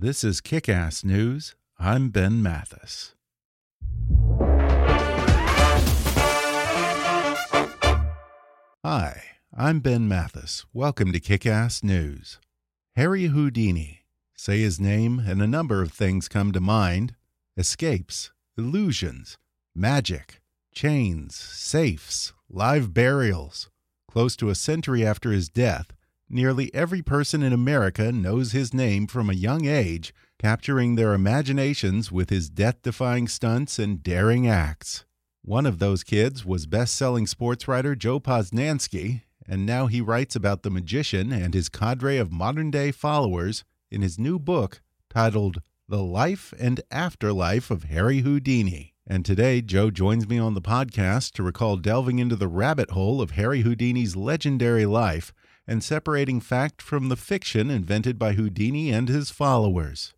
This is Kick Ass News. I'm Ben Mathis. Hi, I'm Ben Mathis. Welcome to Kick Ass News. Harry Houdini. Say his name, and a number of things come to mind escapes, illusions, magic, chains, safes, live burials. Close to a century after his death, Nearly every person in America knows his name from a young age, capturing their imaginations with his death defying stunts and daring acts. One of those kids was best selling sports writer Joe Posnanski, and now he writes about the magician and his cadre of modern day followers in his new book titled The Life and Afterlife of Harry Houdini. And today, Joe joins me on the podcast to recall delving into the rabbit hole of Harry Houdini's legendary life and separating fact from the fiction invented by Houdini and his followers.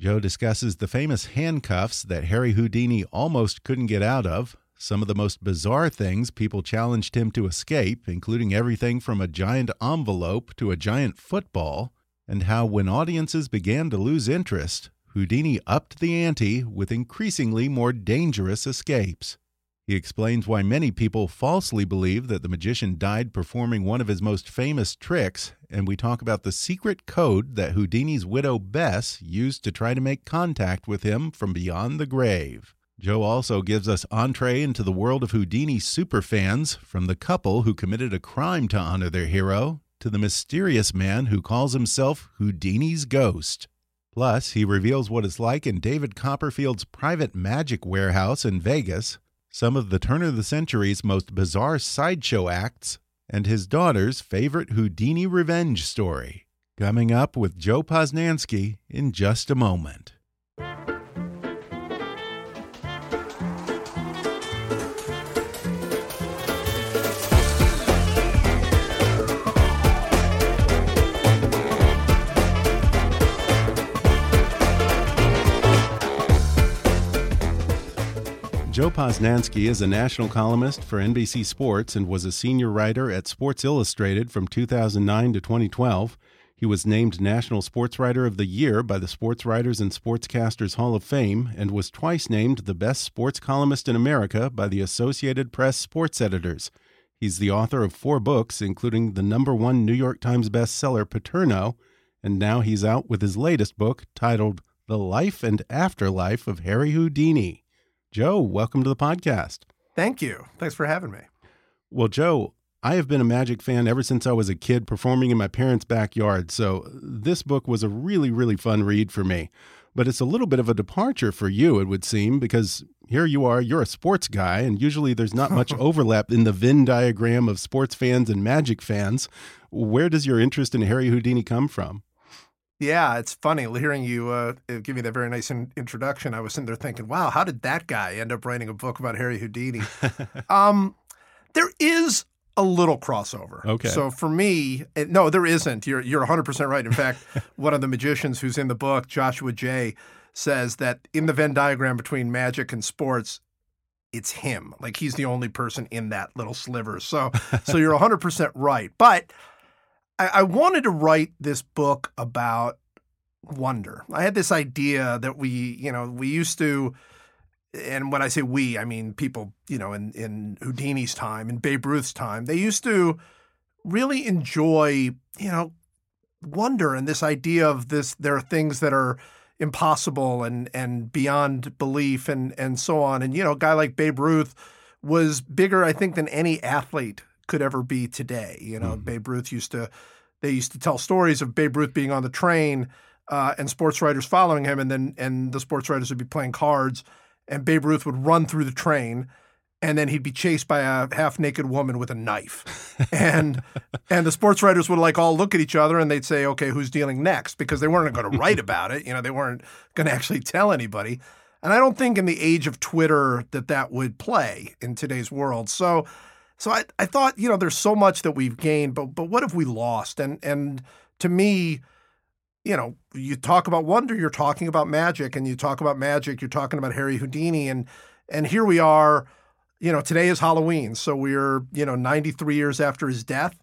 Joe discusses the famous handcuffs that Harry Houdini almost couldn't get out of, some of the most bizarre things people challenged him to escape, including everything from a giant envelope to a giant football, and how, when audiences began to lose interest, Houdini upped the ante with increasingly more dangerous escapes. He explains why many people falsely believe that the magician died performing one of his most famous tricks, and we talk about the secret code that Houdini's widow Bess used to try to make contact with him from beyond the grave. Joe also gives us entree into the world of Houdini superfans, from the couple who committed a crime to honor their hero to the mysterious man who calls himself Houdini's ghost. Plus, he reveals what it's like in David Copperfield's private magic warehouse in Vegas, some of the turn of the century's most bizarre sideshow acts, and his daughter's favorite Houdini revenge story. Coming up with Joe Posnanski in just a moment. Joe Posnanski is a national columnist for NBC Sports and was a senior writer at Sports Illustrated from 2009 to 2012. He was named National Sports Writer of the Year by the Sports Writers and Sportscasters Hall of Fame and was twice named the best sports columnist in America by the Associated Press Sports Editors. He's the author of four books, including the number one New York Times bestseller Paterno, and now he's out with his latest book titled The Life and Afterlife of Harry Houdini. Joe, welcome to the podcast. Thank you. Thanks for having me. Well, Joe, I have been a Magic fan ever since I was a kid performing in my parents' backyard. So this book was a really, really fun read for me. But it's a little bit of a departure for you, it would seem, because here you are, you're a sports guy, and usually there's not much overlap in the Venn diagram of sports fans and Magic fans. Where does your interest in Harry Houdini come from? Yeah, it's funny hearing you uh, give me that very nice in introduction. I was sitting there thinking, wow, how did that guy end up writing a book about Harry Houdini? um, there is a little crossover. Okay. So for me, it, no, there isn't. You're you're 100% right. In fact, one of the magicians who's in the book, Joshua Jay, says that in the Venn diagram between magic and sports, it's him. Like he's the only person in that little sliver. So so you're 100% right. But I, I wanted to write this book about wonder. I had this idea that we, you know, we used to, and when I say we, I mean people, you know, in, in Houdini's time, in Babe Ruth's time, they used to really enjoy, you know, wonder and this idea of this there are things that are impossible and and beyond belief and and so on. And you know, a guy like Babe Ruth was bigger, I think, than any athlete could ever be today. You know, mm-hmm. Babe Ruth used to they used to tell stories of Babe Ruth being on the train uh, and sports writers following him, and then and the sports writers would be playing cards, and Babe Ruth would run through the train and then he'd be chased by a half naked woman with a knife. And and the sports writers would like all look at each other and they'd say, okay, who's dealing next? Because they weren't going to write about it. You know, they weren't going to actually tell anybody. And I don't think in the age of Twitter that that would play in today's world. So so I, I thought, you know, there's so much that we've gained, but but what have we lost? And and to me, you know, you talk about wonder, you're talking about magic, and you talk about magic, you're talking about Harry Houdini, and and here we are you know, today is Halloween. So we're, you know, 93 years after his death.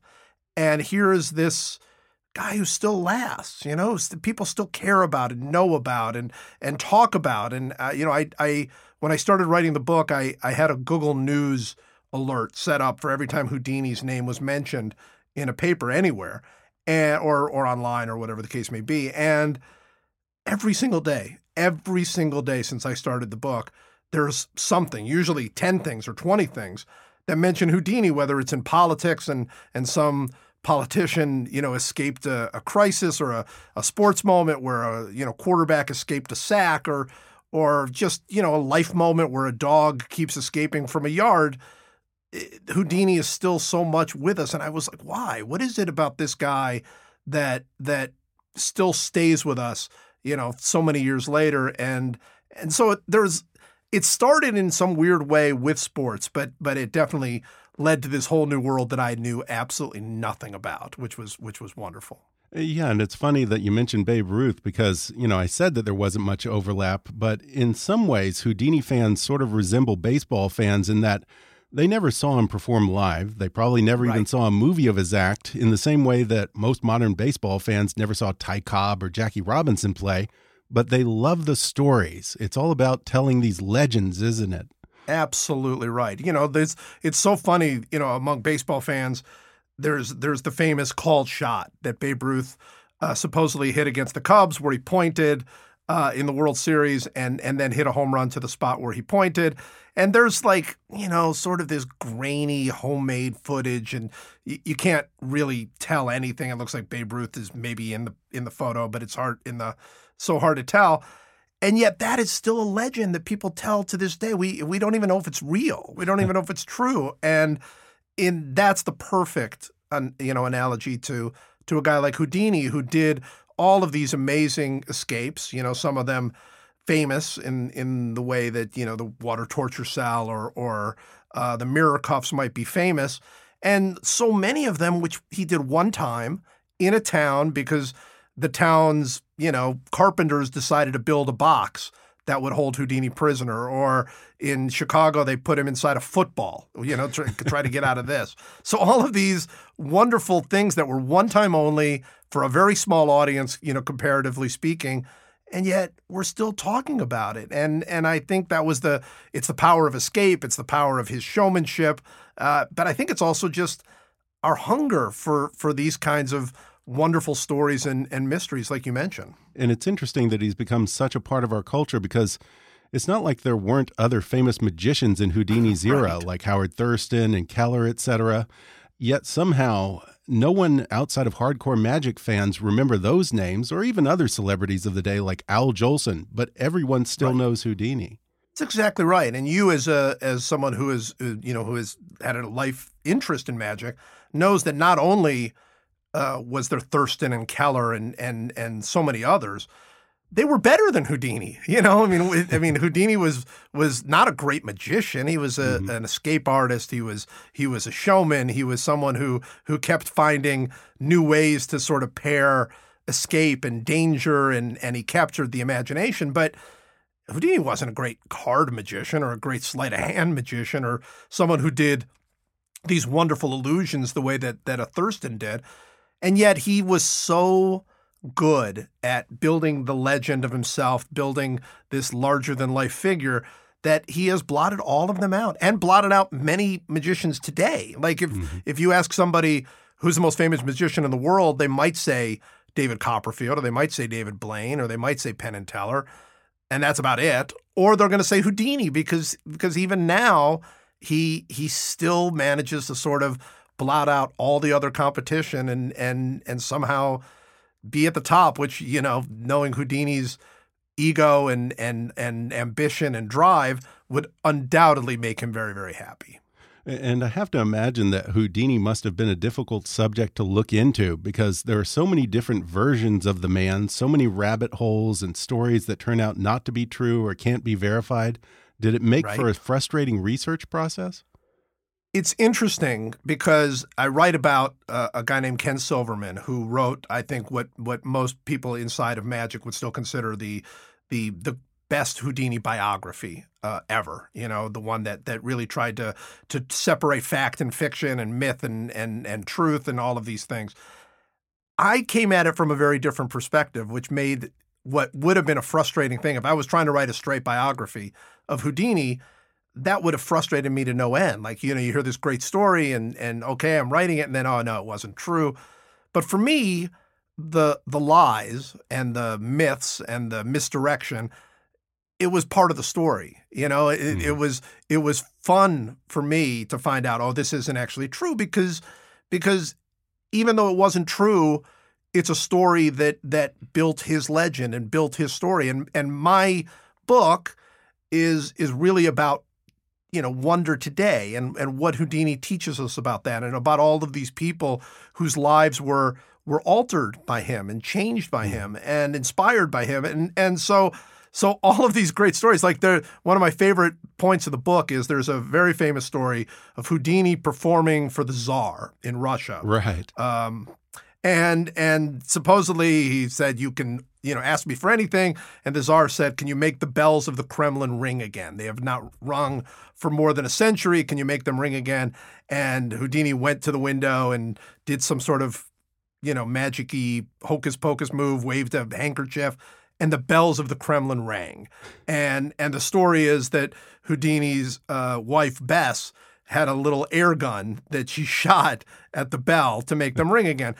And here is this guy who still lasts, you know, people still care about and know about and, and talk about. And, uh, you know, I, I, when I started writing the book, I, I had a Google News alert set up for every time Houdini's name was mentioned in a paper anywhere and, or, or online or whatever the case may be. And every single day, every single day since I started the book, there's something, usually 10 things or 20 things that mention Houdini, whether it's in politics and, and some politician, you know, escaped a, a crisis or a, a sports moment where a, you know, quarterback escaped a sack or, or just, you know, a life moment where a dog keeps escaping from a yard. Uh, Houdini is still so much with us. And I was like, why? What is it about this guy that, that still stays with us, you know, so many years later? And, and so there's, it started in some weird way with sports, but but it definitely led to this whole new world that I knew absolutely nothing about, which was which was wonderful. Uh, yeah, and it's funny that you mentioned Babe Ruth because, you know, I said that there wasn't much overlap, but in some ways Houdini fans sort of resemble baseball fans in that they never saw him perform live. They probably never right. even saw a movie of his act in the same way that most modern baseball fans never saw Ty Cobb or Jackie Robinson play but they love the stories. It's all about telling these legends, isn't it? Absolutely right. You know, there's it's so funny, you know, among baseball fans, there's there's the famous called shot that Babe Ruth uh, supposedly hit against the Cubs where he pointed uh, in the World Series and and then hit a home run to the spot where he pointed. And there's like, you know, sort of this grainy homemade footage and y- you can't really tell anything. It looks like Babe Ruth is maybe in the in the photo, but it's hard in the so hard to tell. And yet that is still a legend that people tell to this day. We we don't even know if it's real. We don't even know if it's true. And in that's the perfect you know analogy to to a guy like Houdini who did all of these amazing escapes, you know, some of them famous in in the way that, you know, the water torture cell or or uh, the mirror cuffs might be famous. And so many of them, which he did one time in a town because the town's, you know, carpenters decided to build a box that would hold Houdini prisoner. Or in Chicago, they put him inside a football, you know, try, try to get out of this. So all of these wonderful things that were one time only for a very small audience, you know, comparatively speaking, and yet we're still talking about it. And and I think that was the it's the power of escape, it's the power of his showmanship, uh, but I think it's also just our hunger for for these kinds of wonderful stories and, and mysteries, like you mentioned. And it's interesting that he's become such a part of our culture because it's not like there weren't other famous magicians in Houdini's era, right. like Howard Thurston and Kellar, etc. Yet somehow, no one outside of hardcore magic fans remember those names, or even other celebrities of the day like Al Jolson. But everyone still right. knows Houdini. That's exactly right. And you, as a as someone who is uh, you know who has had a life interest in magic, knows that not only uh, was there Thurston and Kellar and and and so many others. They were better than Houdini. You know, I mean, I mean, Houdini was was not a great magician. He was a, mm-hmm. an escape artist. He was he was a showman. He was someone who who kept finding new ways to sort of pair escape and danger, and and he captured the imagination. But Houdini wasn't a great card magician or a great sleight of hand magician or someone who did these wonderful illusions the way that that a Thurston did. And yet he was so good at building the legend of himself, building this larger than life figure that he has blotted all of them out and blotted out many magicians today. Like if mm-hmm. if you ask somebody who's the most famous magician in the world, they might say David Copperfield, or they might say David Blaine, or they might say Penn and Teller, and that's about it. Or they're going to say Houdini because because even now he he still manages to sort of blot out all the other competition and and and somehow be at the top. Which you know, knowing Houdini's ego and and and ambition and drive would undoubtedly make him very very happy. And I have to imagine that Houdini must have been a difficult subject to look into because there are so many different versions of the man, so many rabbit holes and stories that turn out not to be true or can't be verified. Did it make right. for a frustrating research process? It's interesting because I write about uh, a guy named Ken Silverman who wrote, I think, what what most people inside of magic would still consider the the the best Houdini biography uh, ever. You know, the one that that really tried to to separate fact and fiction and myth and and and truth and all of these things. I came at it from a very different perspective, which made what would have been a frustrating thing if I was trying to write a straight biography of Houdini. That would have frustrated me to no end. Like you know, you hear this great story and and okay, I'm writing it, and then oh no, it wasn't true. But for me, the the lies and the myths and the misdirection it was part of the story. You know, it, mm. it, was it was fun for me to find out, oh, this isn't actually true because because even though it wasn't true, it's a story that that built his legend and built his story. And and my book is is really about you know wonder today and and what Houdini teaches us about that and about all of these people whose lives were were altered by him and changed by mm. him and inspired by him and and so so all of these great stories, like there, one of my favorite points of the book is there's a very famous story of Houdini performing for the Tsar in Russia. Right. Um, and and supposedly he said you can you know ask me for anything, and the czar said, "Can you make the bells of the Kremlin ring again? They have not rung for more than a century. Can you make them ring again?" And Houdini went to the window and did some sort of you know magicy hocus pocus move, waved a handkerchief and the bells of the Kremlin rang. And and the story is that Houdini's uh, wife Bess had a little air gun that she shot at the bell to make them ring again.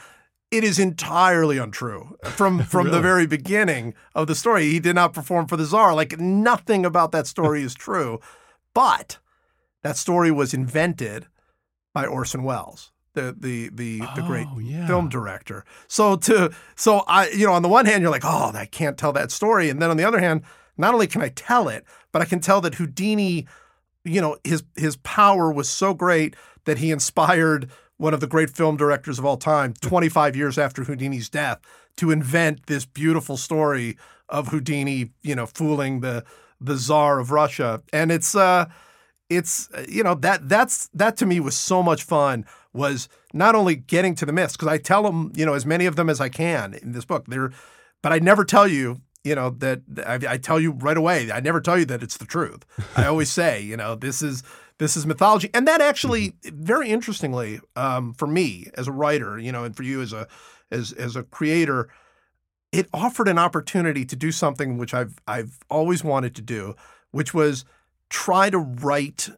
It is entirely untrue. From from really? the very beginning of the story, he did not perform for the czar. Like nothing about that story is true. But that story was invented by Orson Welles the the the, oh, the great oh, yeah. film director. So to so I you know on the one hand you're like oh I can't tell that story, and then on the other hand not only can I tell it, but I can tell that Houdini, you know his his power was so great that he inspired one of the great film directors of all time, 25 years after Houdini's death, to invent this beautiful story of Houdini, you know, fooling the the czar of Russia, and it's uh it's you know that that's that to me was so much fun was not only getting to the myths because I tell them you know as many of them as I can in this book. There but I never tell you you know that I, I, tell you right away I never tell you that it's the truth. I always say you know this is this is mythology. And that actually mm-hmm. very interestingly um, for me as a writer you know and for you as a as as a creator it offered an opportunity to do something which I've I've always wanted to do which was try to write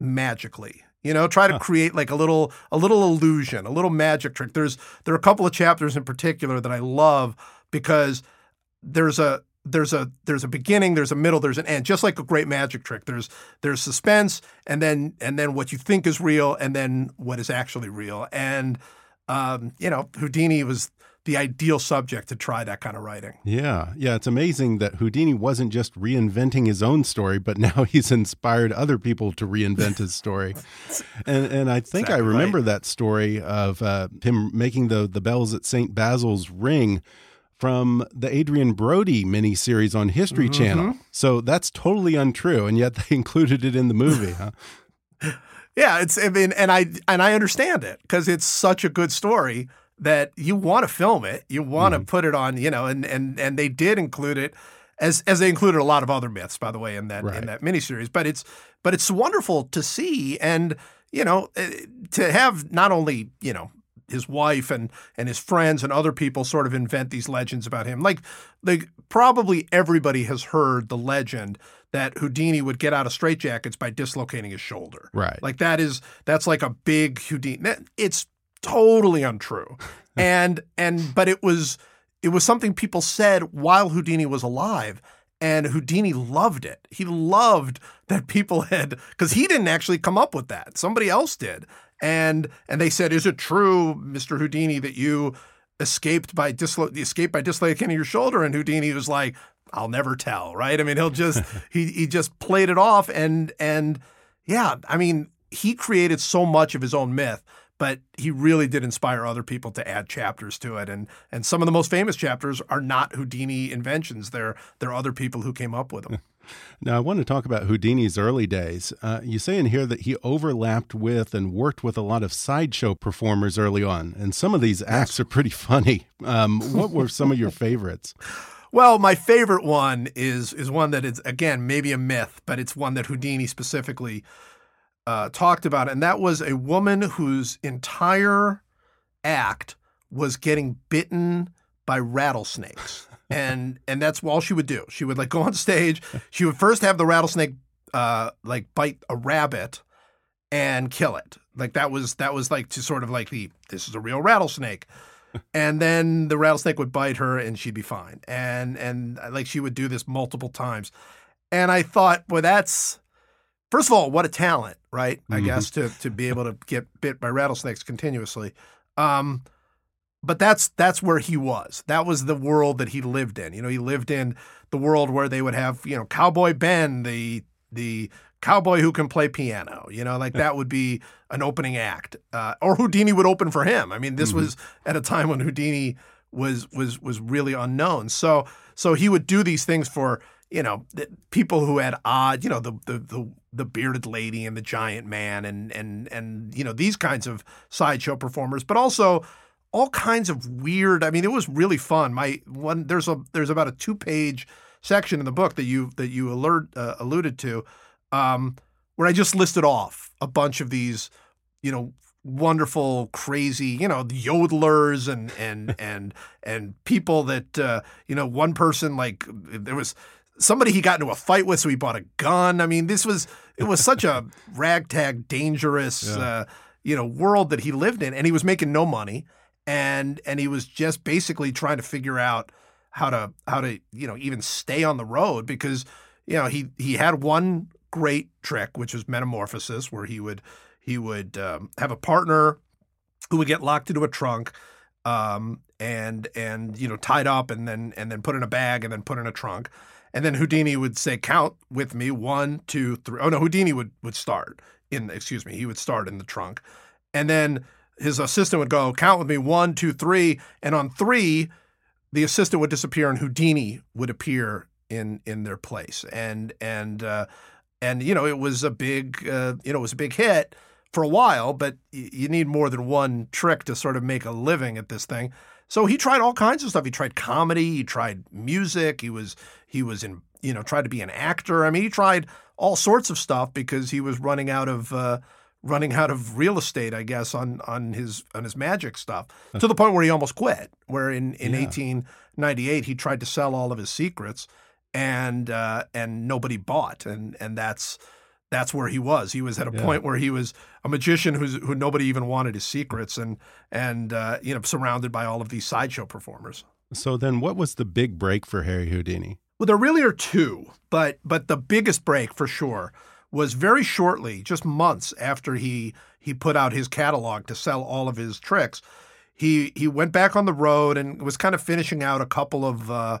magically you know try to create like a little a little illusion a little magic trick. There's there are a couple of chapters in particular that i love because there's a there's a there's a beginning there's a middle there's an end just like a great magic trick there's there's suspense and then and then what you think is real and then what is actually real and um, you know houdini was the ideal subject to try that kind of writing. Yeah. Yeah. It's amazing that Houdini wasn't just reinventing his own story, but now he's inspired other people to reinvent his story. and, and I think exactly I remember right. that story of uh, him making the, the bells at St. Basil's ring from the Adrien Brody miniseries on History mm -hmm. Channel. So that's totally untrue. And yet they included it in the movie, huh? Yeah, it's I mean, and I and I understand it because it's such a good story that you want to film it, you want to mm-hmm. put it on, you know, and and and they did include it as as they included a lot of other myths, by the way, in that right. in that miniseries. But it's but it's wonderful to see, and you know, eh, to have not only you know his wife and and his friends and other people sort of invent these legends about him. Like like probably everybody has heard the legend that Houdini would get out of straitjackets by dislocating his shoulder. Right. Like that is that's like a big Houdini. It's totally untrue. and and but it was it was something people said while Houdini was alive. And Houdini loved it. He loved that people had because he didn't actually come up with that. Somebody else did. And and they said, "Is it true, Mr. Houdini, that you escaped by dislo- escaped by dislocating your shoulder?" And Houdini was like, "I'll never tell." Right? I mean, he'll just he he just played it off, and and yeah, I mean, he created so much of his own myth but he really did inspire other people to add chapters to it. And and some of the most famous chapters are not Houdini inventions. They're they're other people who came up with them. Now, I want to talk about Houdini's early days. Uh, you say in here that he overlapped with and worked with a lot of sideshow performers early on, and some of these acts are pretty funny. Um, what were some of your favorites? Well, my favorite one is is one that is again maybe a myth, but it's one that Houdini specifically uh, talked about, and that was a woman whose entire act was getting bitten by rattlesnakes. And and that's all she would do. She would like go on stage. She would first have the rattlesnake uh, like bite a rabbit and kill it. Like that was that was like to sort of like the this is a real rattlesnake. and then the rattlesnake would bite her and she'd be fine. And and like she would do this multiple times. And I thought, boy, that's first of all, what a talent, right? I mm-hmm. guess to to be able to get bit by rattlesnakes continuously. Um, but that's that's where he was. That was the world that he lived in. You know, he lived in the world where they would have, you know, Cowboy Ben, the the cowboy who can play piano. You know, like that would be an opening act, uh, or Houdini would open for him. I mean, this mm-hmm. was at a time when Houdini was was was really unknown. So so he would do these things for you know people who had odd, you know, the the the, the bearded lady and the giant man and and and you know these kinds of sideshow performers, but also all kinds of weird. I mean, it was really fun. My one there's a there's about a two page section in the book that you that you alert uh, alluded to, um, where I just listed off a bunch of these, you know, wonderful, crazy, you know, the yodelers and and and and people that uh, you know, one person like there was somebody he got into a fight with, so he bought a gun. I mean, this was it was such a ragtag, dangerous, yeah. uh, you know, world that he lived in, and he was making no money, and and he was just basically trying to figure out how to how to you know even stay on the road because you know he he had one great trick which was metamorphosis where he would he would um, have a partner who would get locked into a trunk um, and and you know tied up and then and then put in a bag and then put in a trunk and then Houdini would say, "Count with me, one, two, three. Oh no, Houdini would would start in. Excuse me, he would start in the trunk, and then his assistant would go, "Count with me, one, two, three. And on three, the assistant would disappear, and Houdini would appear in in their place. And and uh, and you know, it was a big uh, you know it was a big hit for a while, but you need more than one trick to sort of make a living at this thing. So he tried all kinds of stuff. He tried comedy, he tried music, he was he was in you know tried to be an actor. I mean, he tried all sorts of stuff because he was running out of uh, running out of real estate, I guess, on on his on his magic stuff to the point where he almost quit. Where in in yeah. 1898 he tried to sell all of his secrets, and uh, and nobody bought, and and that's that's where he was. He was at a yeah. point where he was a magician who's, who nobody even wanted his secrets, and and uh, you know surrounded by all of these sideshow performers. So then, what was the big break for Harry Houdini? Well, there really are two, but but the biggest break for sure was very shortly, just months after he he put out his catalog to sell all of his tricks. He he went back on the road and was kind of finishing out a couple of uh,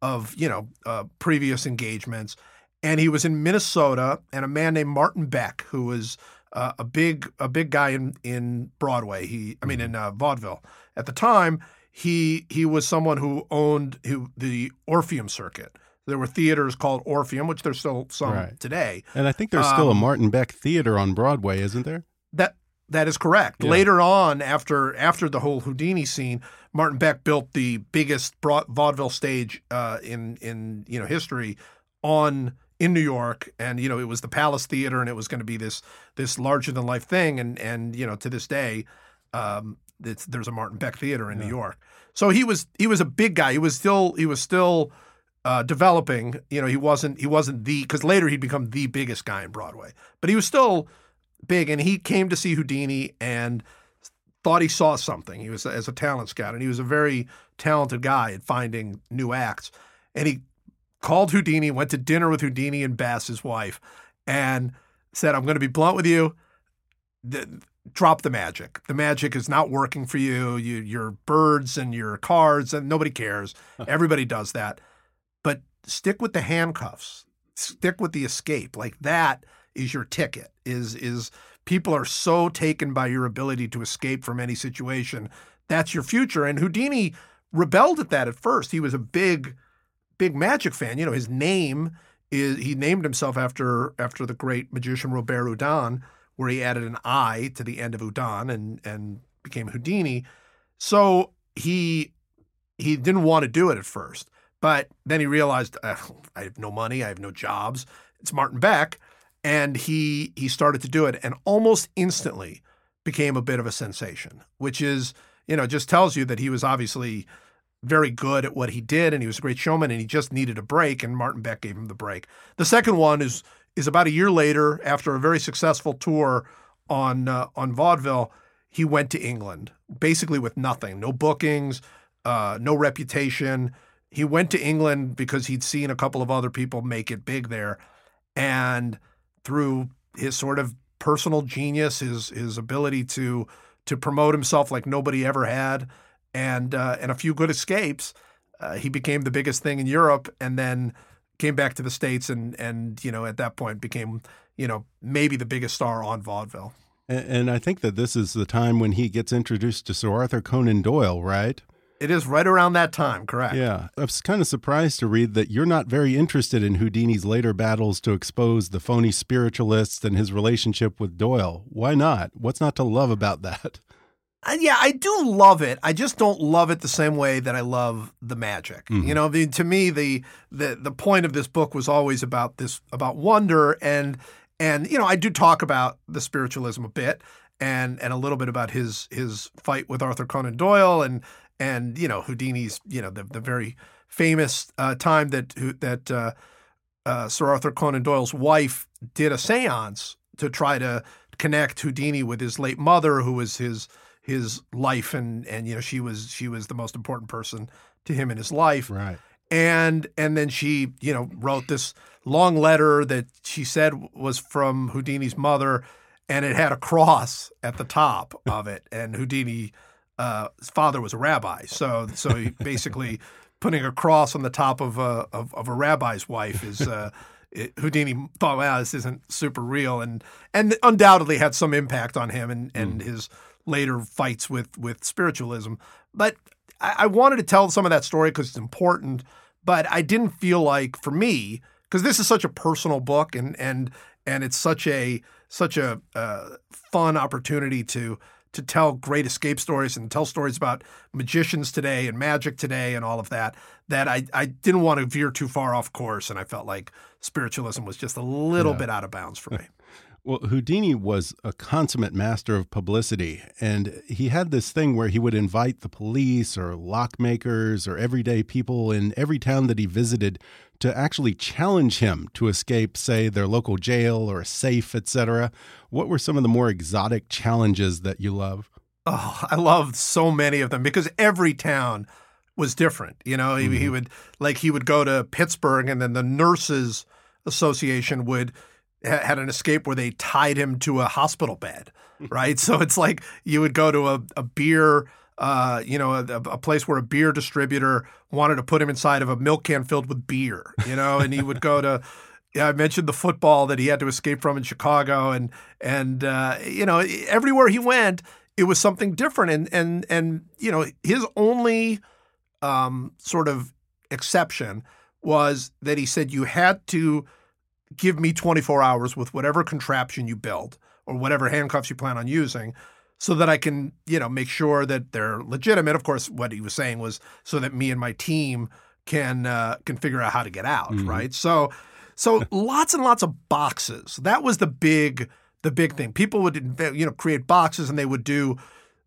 of you know uh, previous engagements and he was in Minnesota, and a man named Martin Beck, who was uh, a big a big guy in in Broadway. He, I mean, in uh, vaudeville at the time. He he was someone who owned who, the Orpheum circuit. There were theaters called Orpheum, which there's still some right. today. And I think there's um, still a um, Martin Beck theater on Broadway, isn't there? That that is correct. Yeah. Later on, after after the whole Houdini scene, Martin Beck built the biggest vaudeville stage uh, in in you know history on in New York, and you know it was the Palace Theater, and it was going to be this this larger than life thing, and and you know to this day, um, there's a Martin Beck Theater in yeah. New York. So he was he was a big guy. He was still he was still uh, developing. You know, he wasn't he wasn't the because later he'd become the biggest guy in Broadway, but he was still big, and he came to see Houdini and thought he saw something. He was as a talent scout, and he was a very talented guy at finding new acts. And he called Houdini, went to dinner with Houdini and Bess, his wife, and said, "I'm going to be blunt with you. The, drop the magic. The magic is not working for you. you. Your birds and your cards, and nobody cares. Everybody does that. Stick with the handcuffs. Stick with the escape. Like that is your ticket. Is is people are so taken by your ability to escape from any situation. That's your future. And Houdini rebelled at that at first. He was a big, big magic fan. You know, his name is he named himself after after the great magician Robert Houdin, where he added an I to the end of Houdin and and became Houdini. So he he didn't want to do it at first, but then he realized I have no money, I have no jobs. It's Martin Beck, and he he started to do it, and almost instantly became a bit of a sensation, which is you know just tells you that he was obviously very good at what he did, and he was a great showman, and he just needed a break, and Martin Beck gave him the break. The second one is is about a year later, after a very successful tour on uh, on vaudeville, he went to England, basically with nothing, no bookings, uh, no reputation. He went to England because he'd seen a couple of other people make it big there, and through his sort of personal genius, his his ability to to promote himself like nobody ever had, and uh, and a few good escapes, uh, he became the biggest thing in Europe, and then came back to the states, and and you know at that point became you know maybe the biggest star on vaudeville. And, and I think that this is the time when he gets introduced to Sir Arthur Conan Doyle, right? It is right around that time, correct? Yeah. I was kind of surprised to read that you're not very interested in Houdini's later battles to expose the phony spiritualists and his relationship with Doyle. Why not? What's not to love about that? Uh, yeah, I do love it. I just don't love it the same way that I love the magic. Mm -hmm. You know, the, to me, the the the point of this book was always about this about wonder and and you know I do talk about the spiritualism a bit and and a little bit about his his fight with Arthur Conan Doyle and and you know Houdini's you know the the very famous uh, time that that uh, uh, Sir Arthur Conan Doyle's wife did a séance to try to connect Houdini with his late mother, who was his his life, and and you know she was she was the most important person to him in his life, right? And and then she you know wrote this long letter that she said was from Houdini's mother, and it had a cross at the top of it, and Houdini uh, his father was a rabbi, so so he basically putting a cross on the top of a of, of a rabbi's wife is. Uh, it, Houdini thought, "Wow, this isn't super real," and and undoubtedly had some impact on him and and mm. his later fights with with spiritualism. But I, I wanted to tell some of that story because it's important. But I didn't feel like, for me, because this is such a personal book, and and and it's such a such a uh, fun opportunity to to tell great escape stories and tell stories about magicians today and magic today and all of that that I, I didn't want to veer too far off course and I felt like spiritualism was just a little yeah. bit out of bounds for me. Well, Houdini was a consummate master of publicity, and he had this thing where he would invite the police or lockmakers or everyday people in every town that he visited to actually challenge him to escape, say, their local jail or a safe, etc. What were some of the more exotic challenges that you love? Oh, I loved so many of them because every town was different. You know, mm -hmm. he, he mm-hmm. would like he would go to Pittsburgh, and then the nurses association would had an escape where they tied him to a hospital bed, right? so it's like you would go to a, a beer, uh, you know, a, a, place where a beer distributor wanted to put him inside of a milk can filled with beer, you know, and he would go to. Yeah, I mentioned the football that he had to escape from in Chicago, and and uh, you know everywhere he went, it was something different, and and and you know his only um, sort of exception was that he said you had to give me 24 hours with whatever contraption you build or whatever handcuffs you plan on using so that I can, you know, make sure that they're legitimate. Of course, what he was saying was so that me and my team can uh, can figure out how to get out, mm-hmm. right? So so lots and lots of boxes. That was the big the big thing. People would you know create boxes and they would do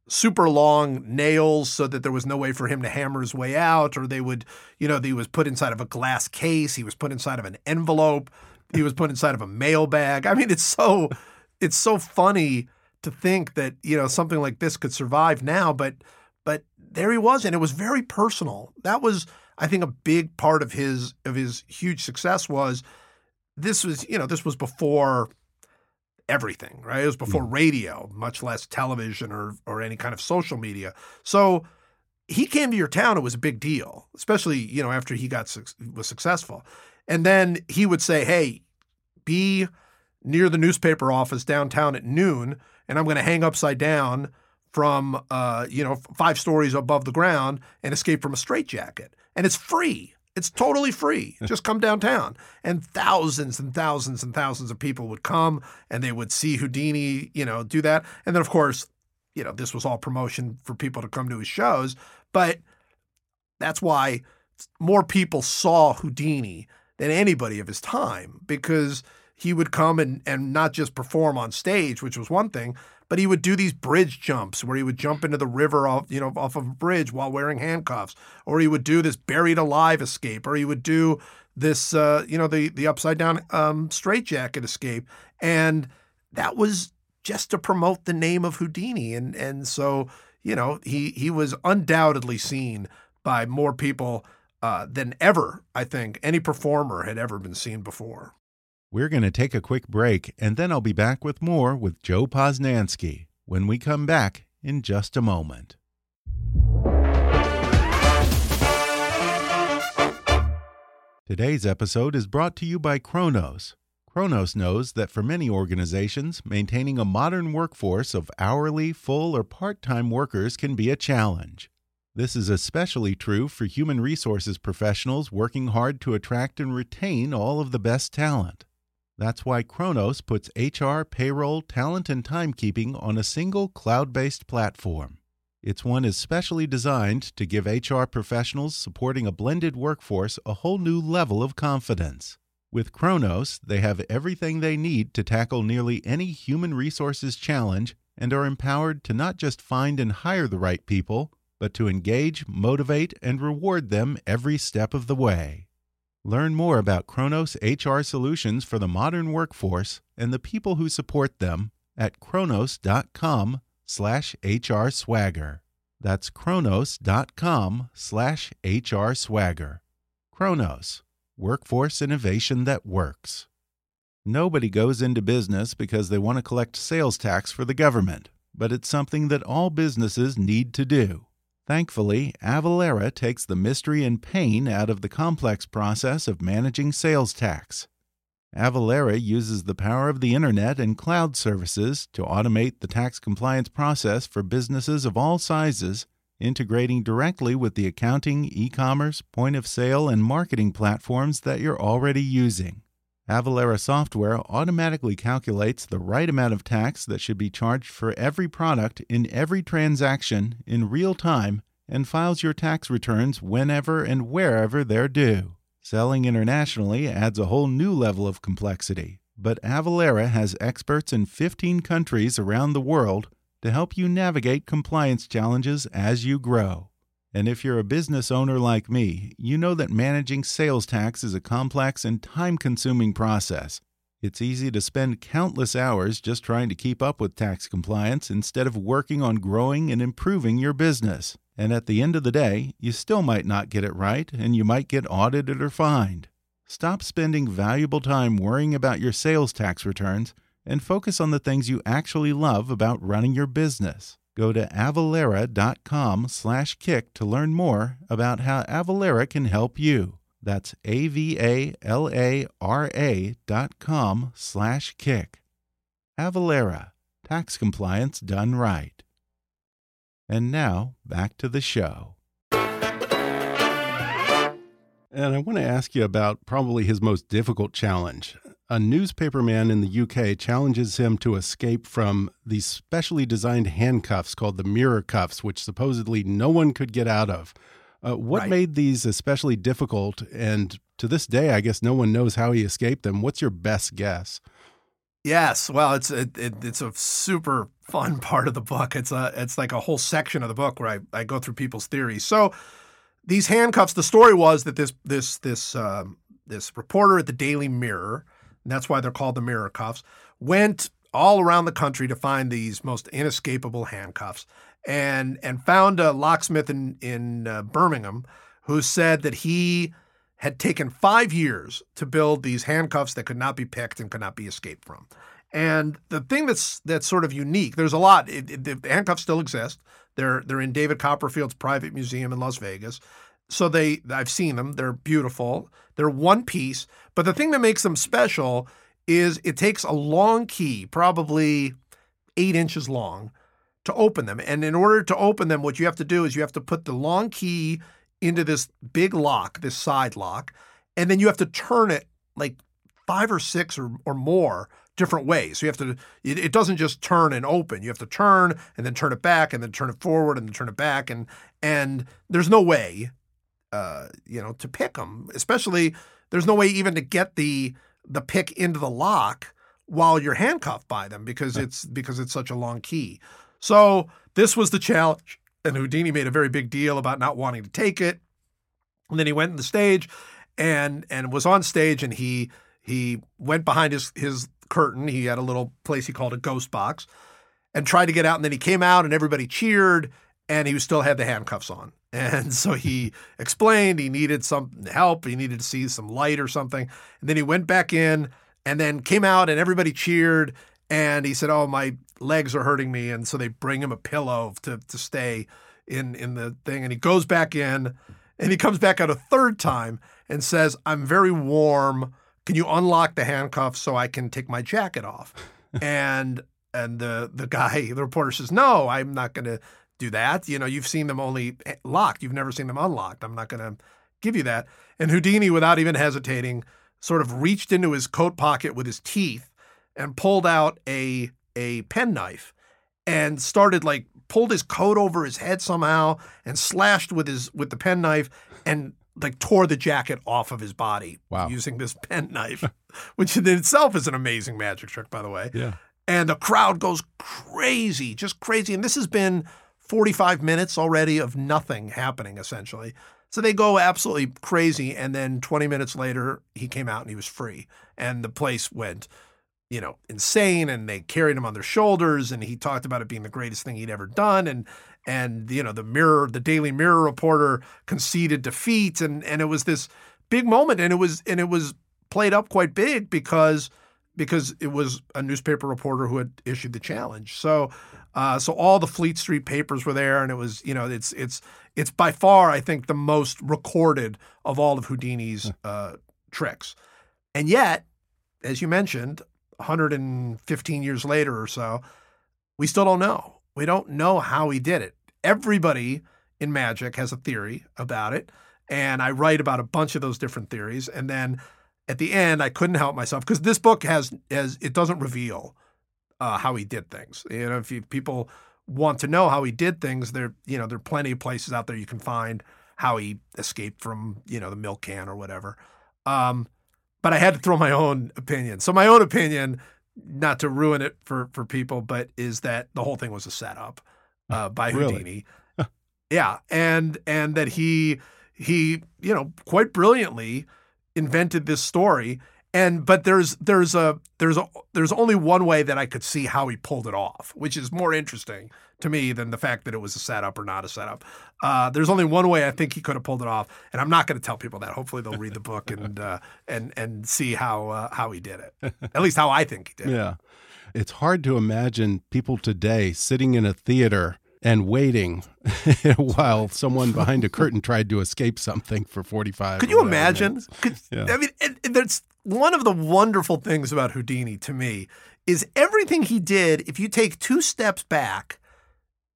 super long nails so that there was no way for him to hammer his way out or they would you know he was put inside of a glass case he was put inside of an envelope he was put inside of a mailbag. I mean, it's so it's so funny to think that you know something like this could survive now, but but there he was, and it was very personal. That was, I think, a big part of his of his huge success was this was you know this was before everything, right? It was before mm. radio, much less television or or any kind of social media. So he came to your town, it was a big deal, especially you know after he got was successful. And then he would say, "Hey, be near the newspaper office downtown at noon, and I'm going to hang upside down from uh, you know five stories above the ground and escape from a straitjacket, and it's free." It's totally free. Just come downtown. And thousands and thousands and thousands of people would come and they would see Houdini, you know, do that. And then, of course, you know, this was all promotion for people to come to his shows. But that's why more people saw Houdini than anybody of his time because he would come and, and not just perform on stage, which was one thing, but he would do these bridge jumps where he would jump into the river off, you know, off of a bridge while wearing handcuffs, or he would do this buried alive escape, or he would do this, uh, you know, the the upside down um, straitjacket escape, and that was just to promote the name of Houdini, and and so you know he he was undoubtedly seen by more people uh, than ever I think any performer had ever been seen before. We're going to take a quick break, and then I'll be back with more with Joe Posnanski when we come back in just a moment. Today's episode is brought to you by Kronos. Kronos knows that for many organizations, maintaining a modern workforce of hourly, full, or part time workers can be a challenge. This is especially true for human resources professionals working hard to attract and retain all of the best talent. That's why Kronos puts HR, payroll, talent, and timekeeping on a single cloud based platform. It's one especially designed to give HR professionals supporting a blended workforce a whole new level of confidence. With Kronos, they have everything they need to tackle nearly any human resources challenge and are empowered to not just find and hire the right people, but to engage, motivate, and reward them every step of the way. Learn more about Kronos HR solutions for the modern workforce and the people who support them at kronos.com slash HR swagger. That's kronos.com slash HR swagger. Kronos, workforce innovation that works. Nobody goes into business because they want to collect sales tax for the government, but it's something that all businesses need to do. Thankfully, Avalara takes the mystery and pain out of the complex process of managing sales tax. Avalara uses the power of the Internet and cloud services to automate the tax compliance process for businesses of all sizes, integrating directly with the accounting, e commerce, point of sale, and marketing platforms that you're already using. Avalara software automatically calculates the right amount of tax that should be charged for every product in every transaction in real time and files your tax returns whenever and wherever they're due. Selling internationally adds a whole new level of complexity, but Avalara has experts in 15 countries around the world to help you navigate compliance challenges as you grow. And if you're a business owner like me, you know that managing sales tax is a complex and time consuming process. It's easy to spend countless hours just trying to keep up with tax compliance instead of working on growing and improving your business. And at the end of the day, you still might not get it right and you might get audited or fined. Stop spending valuable time worrying about your sales tax returns and focus on the things you actually love about running your business. Go to avalara.com slash kick to learn more about how Avalara can help you. That's A-V-A-L-A-R-A dot com slash kick. Avalara, tax compliance done right. And now, back to the show. And I want to ask you about probably his most difficult challenge a newspaperman in the UK challenges him to escape from these specially designed handcuffs called the mirror cuffs, which supposedly no one could get out of. Uh, what right. made these especially difficult? And to this day, I guess no one knows how he escaped them. What's your best guess? Yes, well, it's it, it, it's a super fun part of the book. It's a it's like a whole section of the book where I, I go through people's theories. So these handcuffs. The story was that this this this um, this reporter at the Daily Mirror and that's why they're called the mirror cuffs, went all around the country to find these most inescapable handcuffs, and and found a locksmith in in uh, Birmingham who said that he had taken five years to build these handcuffs that could not be picked and could not be escaped from. And the thing that's that's sort of unique, there's a lot. It, it, the handcuffs still exist. They're they're in David Copperfield's private museum in Las Vegas. So they I've seen them. They're beautiful. They're one piece. But the thing that makes them special is it takes a long key, probably eight inches long, to open them. And in order to open them, what you have to do is you have to put the long key into this big lock, this side lock, and then you have to turn it like five or six or, or more different ways. So you have to, it, it, doesn't just turn and open. You have to turn and then turn it back and then turn it forward and then turn it back. And, and there's no way, uh, you know, to pick them, especially there's no way even to get the, the pick into the lock while you're handcuffed by them because it's, because it's such a long key. So this was the challenge and Houdini made a very big deal about not wanting to take it. And then he went on the stage and and was on stage and he he went behind his his curtain. He had a little place he called a ghost box and tried to get out. And then he came out and everybody cheered and he still had the handcuffs on. And so he explained he needed some help. He needed to see some light or something. And then he went back in and then came out and everybody cheered. And he said, Oh, my legs are hurting me. And so they bring him a pillow to, to stay in, in the thing. And he goes back in and he comes back out a third time and says, I'm very warm. Can you unlock the handcuffs so I can take my jacket off? and and the the guy, the reporter says, No, I'm not gonna do that. You know, you've seen them only eh, locked. You've never seen them unlocked. I'm not gonna give you that. And Houdini, without even hesitating, sort of reached into his coat pocket with his teeth and pulled out a a penknife and started like pulled his coat over his head somehow and slashed with his with the penknife and like tore the jacket off of his body wow. using this penknife, which in itself is an amazing magic trick, by the way. Yeah. And the crowd goes crazy, just crazy. And this has been 45 minutes already of nothing happening, essentially. So they go absolutely crazy. And then 20 minutes later, he came out and he was free. And the place went you know, insane and they carried him on their shoulders and he talked about it being the greatest thing he'd ever done and and you know, the mirror the Daily Mirror reporter conceded defeat and and it was this big moment and it was and it was played up quite big because because it was a newspaper reporter who had issued the challenge. So uh, so all the Fleet Street papers were there and it was, you know, it's it's it's by far I think the most recorded of all of Houdini's uh, tricks. And yet, as you mentioned, 115 years later or so, we still don't know. We don't know how he did it. Everybody in magic has a theory about it. And I write about a bunch of those different theories. And then at the end, I couldn't help myself because this book has, has it doesn't reveal uh, how he did things. You know, if you, people want to know how he did things, there, you know, there are plenty of places out there you can find how he escaped from, you know, the milk can or whatever. Um, but I had to throw my own opinion. So my own opinion, not to ruin it for for people, but is that the whole thing was a setup uh, by Really? Houdini. yeah, and and that he he you know quite brilliantly invented this story. And but there's there's a there's a there's only one way that I could see how he pulled it off, which is more interesting to me than the fact that it was a setup or not a setup. Uh, there's only one way I think he could have pulled it off, and I'm not going to tell people that. Hopefully, they'll read the book and uh, and and see how uh, how he did it. At least how I think he did. it. Yeah. It's hard to imagine people today sitting in a theater and waiting while someone behind a curtain tried to escape something for 45 Could you imagine? Could, Yeah. I mean, and, and that's one of the wonderful things about Houdini to me is everything he did. If you take two steps back,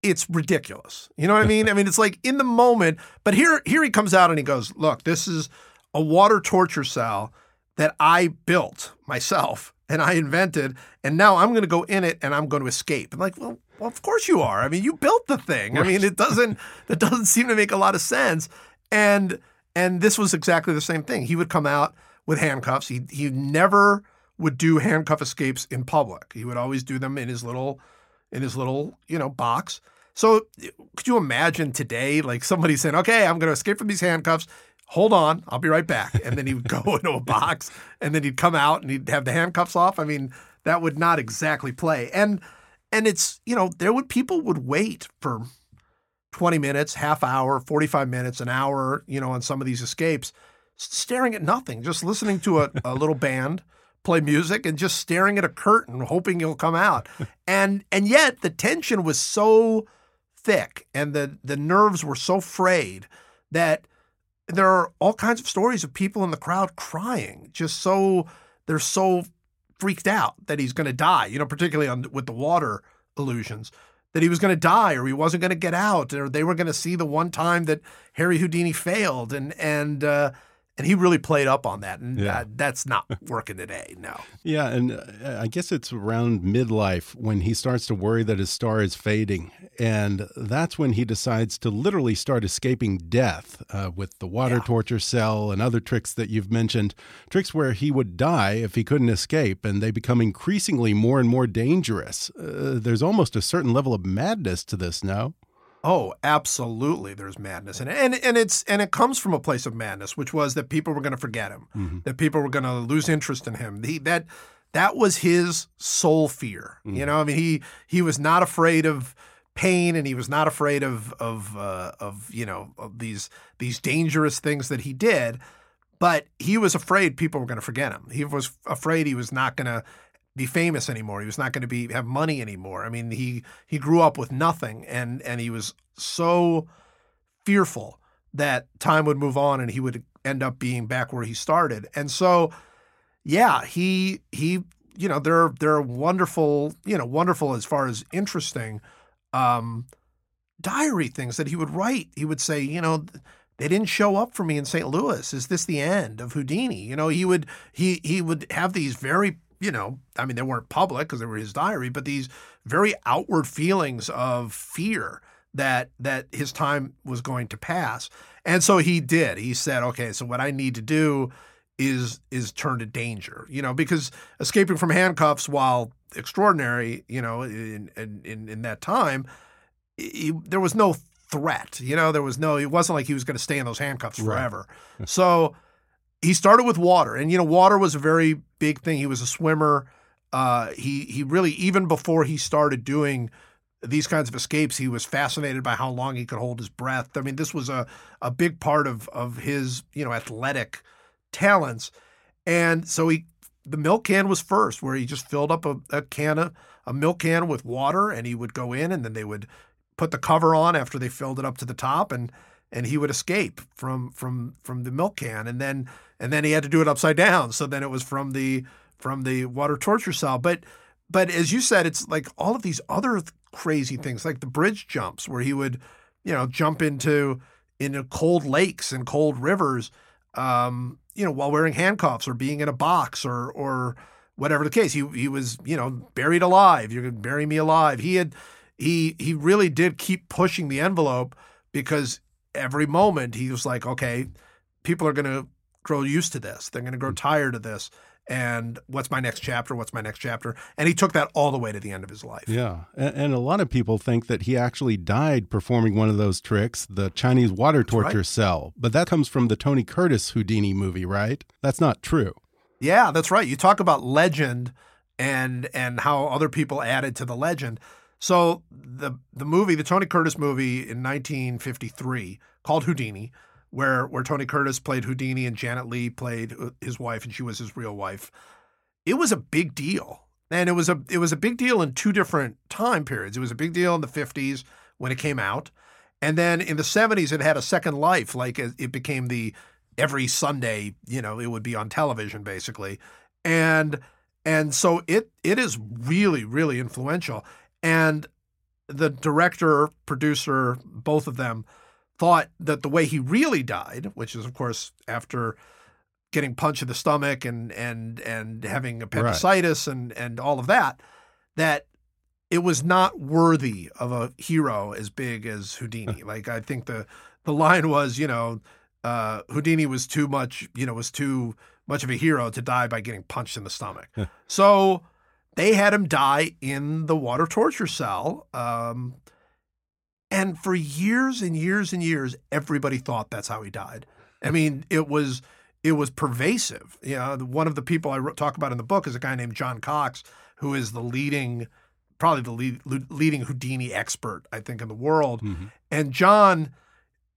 it's ridiculous. You know what I mean? I mean, it's like in the moment. But here, here he comes out and he goes, "Look, this is a water torture cell that I built myself and I invented, and now I'm going to go in it and I'm going to escape." I'm like, well. Well, of course you are. I mean, you built the thing. I mean, it doesn't that doesn't seem to make a lot of sense. And and this was exactly the same thing. He would come out with handcuffs. He he never would do handcuff escapes in public. He would always do them in his little in his little, you know, box. So could you imagine today like somebody saying, "Okay, I'm going to escape from these handcuffs. Hold on, I'll be right back." And then he would go into a box and then he'd come out and he'd have the handcuffs off. I mean, that would not exactly play. And and it's you know there would people would wait for 20 minutes, half hour, 45 minutes, an hour, you know, on some of these escapes, staring at nothing, just listening to a, a little band play music and just staring at a curtain, hoping he'll come out. And and yet the tension was so thick and the the nerves were so frayed that there are all kinds of stories of people in the crowd crying, just so they're so freaked out that he's going to die. You know, particularly on with the water illusions that he was going to die or he wasn't going to get out or they were going to see the one time that Harry Houdini failed and and uh, and he really played up on that, and yeah. uh, that's not working today. No. Yeah, and uh, I guess it's around midlife when he starts to worry that his star is fading, and that's when he decides to literally start escaping death uh, with the water yeah. torture cell and other tricks that you've mentioned. Tricks where he would die if he couldn't escape, and they become increasingly more and more dangerous. Uh, there's almost a certain level of madness to this now. Oh, absolutely. There's madness, and and and it's and it comes from a place of madness, which was that people were going to forget him, mm-hmm. that people were going to lose interest in him. He, that that was his sole fear. Mm-hmm. You know, I mean, he he was not afraid of pain, and he was not afraid of of uh, of you know of these these dangerous things that he did. But he was afraid people were going to forget him. He was afraid he was not going to be famous anymore. He was not going to be have money anymore. I mean, he he grew up with nothing, and and he was so fearful that time would move on and he would end up being back where he started. And so, yeah, he he you know they're they're wonderful you know wonderful as far as interesting um, diary things that he would write. He would say, you know. They didn't show up for me in St. Louis. Is this the end of Houdini? You know, he would he he would have these very you know, I mean, they weren't public because they were his diary, but these very outward feelings of fear that that his time was going to pass. And so he did. He said, "Okay, so what I need to do is is turn to danger." You know, because escaping from handcuffs while extraordinary, you know, in in in that time, he, there was no threat. You know, there was no. It wasn't like he was going to stay in those handcuffs forever. Right. so he started with water, and you know, water was a very big thing. He was a swimmer. Uh, he he really even before he started doing these kinds of escapes, he was fascinated by how long he could hold his breath. I mean, this was a a big part of of his you know athletic talents, and so he the milk can was first, where he just filled up a, a can of a milk can with water, and he would go in, and then they would put the cover on after they filled it up to the top, and and he would escape from from from the milk can, and then and then he had to do it upside down. So then it was from the from the water torture cell. But but as you said, it's like all of these other crazy things, like the bridge jumps, where he would, you know, jump into into cold lakes and cold rivers, um, you know, while wearing handcuffs or being in a box or or whatever the case. He he was, you know, buried alive. You're gonna bury me alive. He had he he really did keep pushing the envelope because every moment he was like, okay, people are gonna grow used to this. They're going to grow mm. tired of this. And what's my next chapter? What's my next chapter? And he took that all the way to the end of his life. Yeah. And, and a lot of people think that he actually died performing one of those tricks, the Chinese water torture right. cell. But that comes from the Tony Curtis Houdini movie, right? That's not true. Yeah, that's right. You talk about legend and and how other people added to the legend. So the the movie, the Tony Curtis movie in 1953 called Houdini, where where Tony Curtis played Houdini and Janet Leigh played uh, his wife, and she was his real wife. It was a big deal, and it was a it was a big deal in two different time periods. It was a big deal in the '50s when it came out, and then in the '70s it had a second life. Like it became the every Sunday, you know, it would be on television basically, and and so it it is really really influential. And the director, producer, both of them thought that the way he really died, which is of course after getting punched in the stomach and and and having appendicitis right. and and all of that, that it was not worthy of a hero as big as Houdini. like I think the the line was, you know, uh, Houdini was too much, you know, was too much of a hero to die by getting punched in the stomach. so they had him die in the water torture cell. Um, and for years and years and years, everybody thought that's how he died. I mean, it was it was pervasive. You know, one of the people I talk about in the book is a guy named John Cox, who is the leading, probably the lead, leading Houdini expert, I think, in the world. Mm-hmm. And John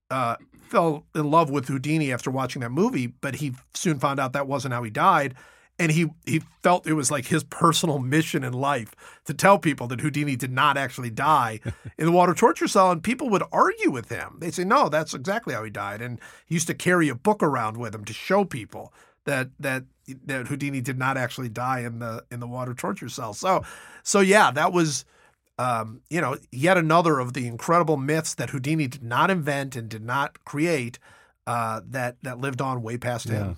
uh, fell in love with Houdini after watching that movie, but he soon found out that wasn't how he died. And he, he felt it was like his personal mission in life to tell people that Houdini did not actually die in the water torture cell. And people would argue with him. They'd say, no, that's exactly how he died. And he used to carry a book around with him to show people that that that Houdini did not actually die in the in the water torture cell. So so yeah, that was um, you know, yet another of the incredible myths that Houdini did not invent and did not create uh, that that lived on way past him.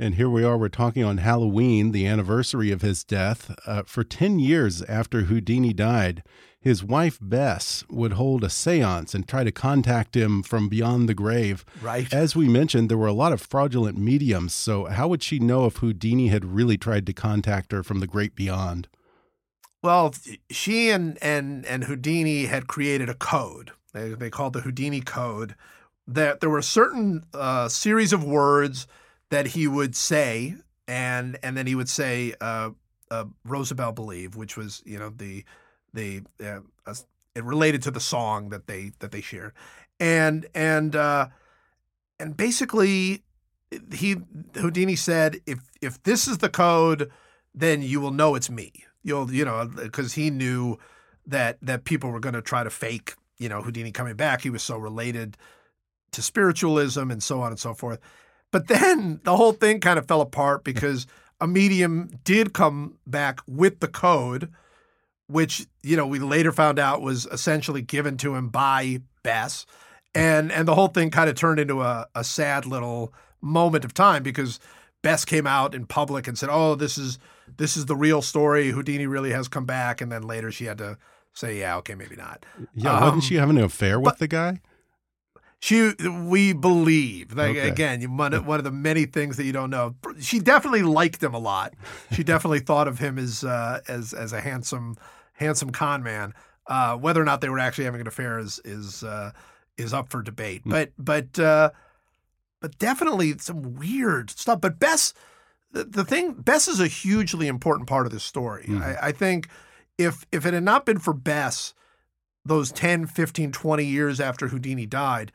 And here we are, we're talking on Halloween, the anniversary of his death. Uh, for 10 years after Houdini died, his wife Bess would hold a seance and try to contact him from beyond the grave. Right. As we mentioned, there were a lot of fraudulent mediums. So, how would she know if Houdini had really tried to contact her from the great beyond? Well, she and and and Houdini had created a code. They, they called the Houdini Code. That there were a certain uh, series of words that he would say, and and then he would say uh, uh, Rosabelle Believe, which was you know the the uh, it related to the song that they that they shared, and and uh, and basically he Houdini said if if this is the code, then you will know it's me. You'll you know because he knew that that people were going to try to fake you know Houdini coming back. He was so related to spiritualism and so on and so forth. But then the whole thing kind of fell apart because a medium did come back with the code, which you know we later found out was essentially given to him by Bess, and and the whole thing kind of turned into a, a sad little moment of time because Bess came out in public and said, "Oh, this is this is the real story. Houdini really has come back," and then later she had to say, "Yeah, okay, maybe not." Yeah, um, wasn't she having an affair with but, the guy? She, we believe. Like Okay. again, one of, one of the many things that you don't know. She definitely liked him a lot. She definitely thought of him as uh, as as a handsome handsome con man. Uh, whether or not they were actually having an affair is is uh, is up for debate. But but uh, but definitely some weird stuff. But Bess, the, the thing, Bess is a hugely important part of this story. I, I think if if it had not been for Bess, those 10, 15, 20 years after Houdini died,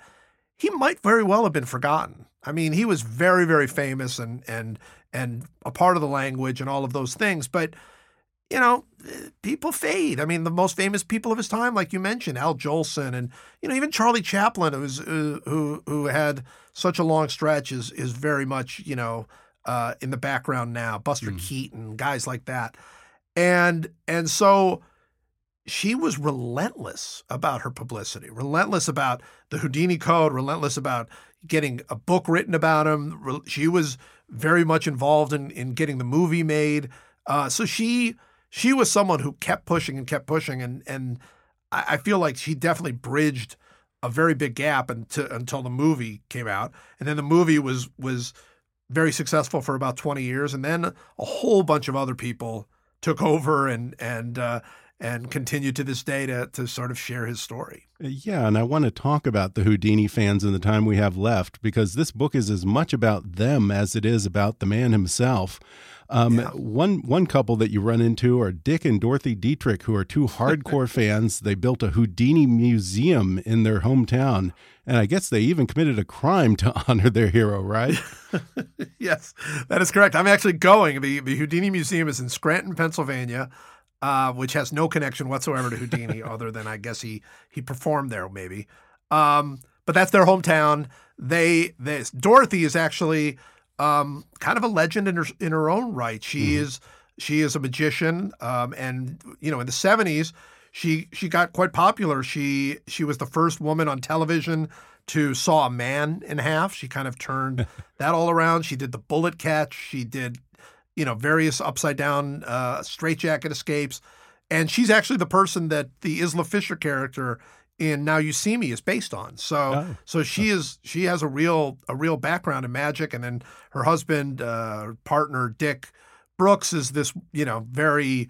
he might very well have been forgotten. I mean, he was very, very famous and and and a part of the language and all of those things. But you know, people fade. I mean, the most famous people of his time, like you mentioned, Al Jolson, and you know, even Charlie Chaplin, who's who who had such a long stretch, is is very much you know uh, in the background now. Buster Keaton, guys like that, and and so she was relentless about her publicity, relentless about the Houdini Code, relentless about getting a book written about him. She was very much involved in in getting the movie made. Uh, so she she was someone who kept pushing and kept pushing, and and I, feel like she definitely bridged a very big gap until until the movie came out, and then the movie was was very successful for about twenty years, and then a whole bunch of other people took over and and uh, and continue to this day to to sort of share his story. Yeah, and I want to talk about the Houdini fans in the time we have left because this book is as much about them as it is about the man himself. Um, One one couple that you run into are Dick and Dorothy Dietrich, who are two hardcore fans. They built a Houdini museum in their hometown, and I guess they even committed a crime to honor their hero. Right? yes, that is correct. I'm actually going. The, the Houdini Museum is in Scranton, Pennsylvania, uh, which has no connection whatsoever to Houdini, other than I guess he he performed there, maybe. Um, but that's their hometown. They this Dorothy is actually um, kind of a legend in her in her own right. She is she is a magician, um, and you know in the '70s she she got quite popular. She she was the first woman on television to saw a man in half. She kind of turned that all around. She did the bullet catch. She did you know various upside down uh, straitjacket escapes, and she's actually the person that the Isla Fisher character in Now You See Me is based on. So Oh. so she is she has a real a real background in magic, and then her husband uh, partner Dick Brooks is this you know very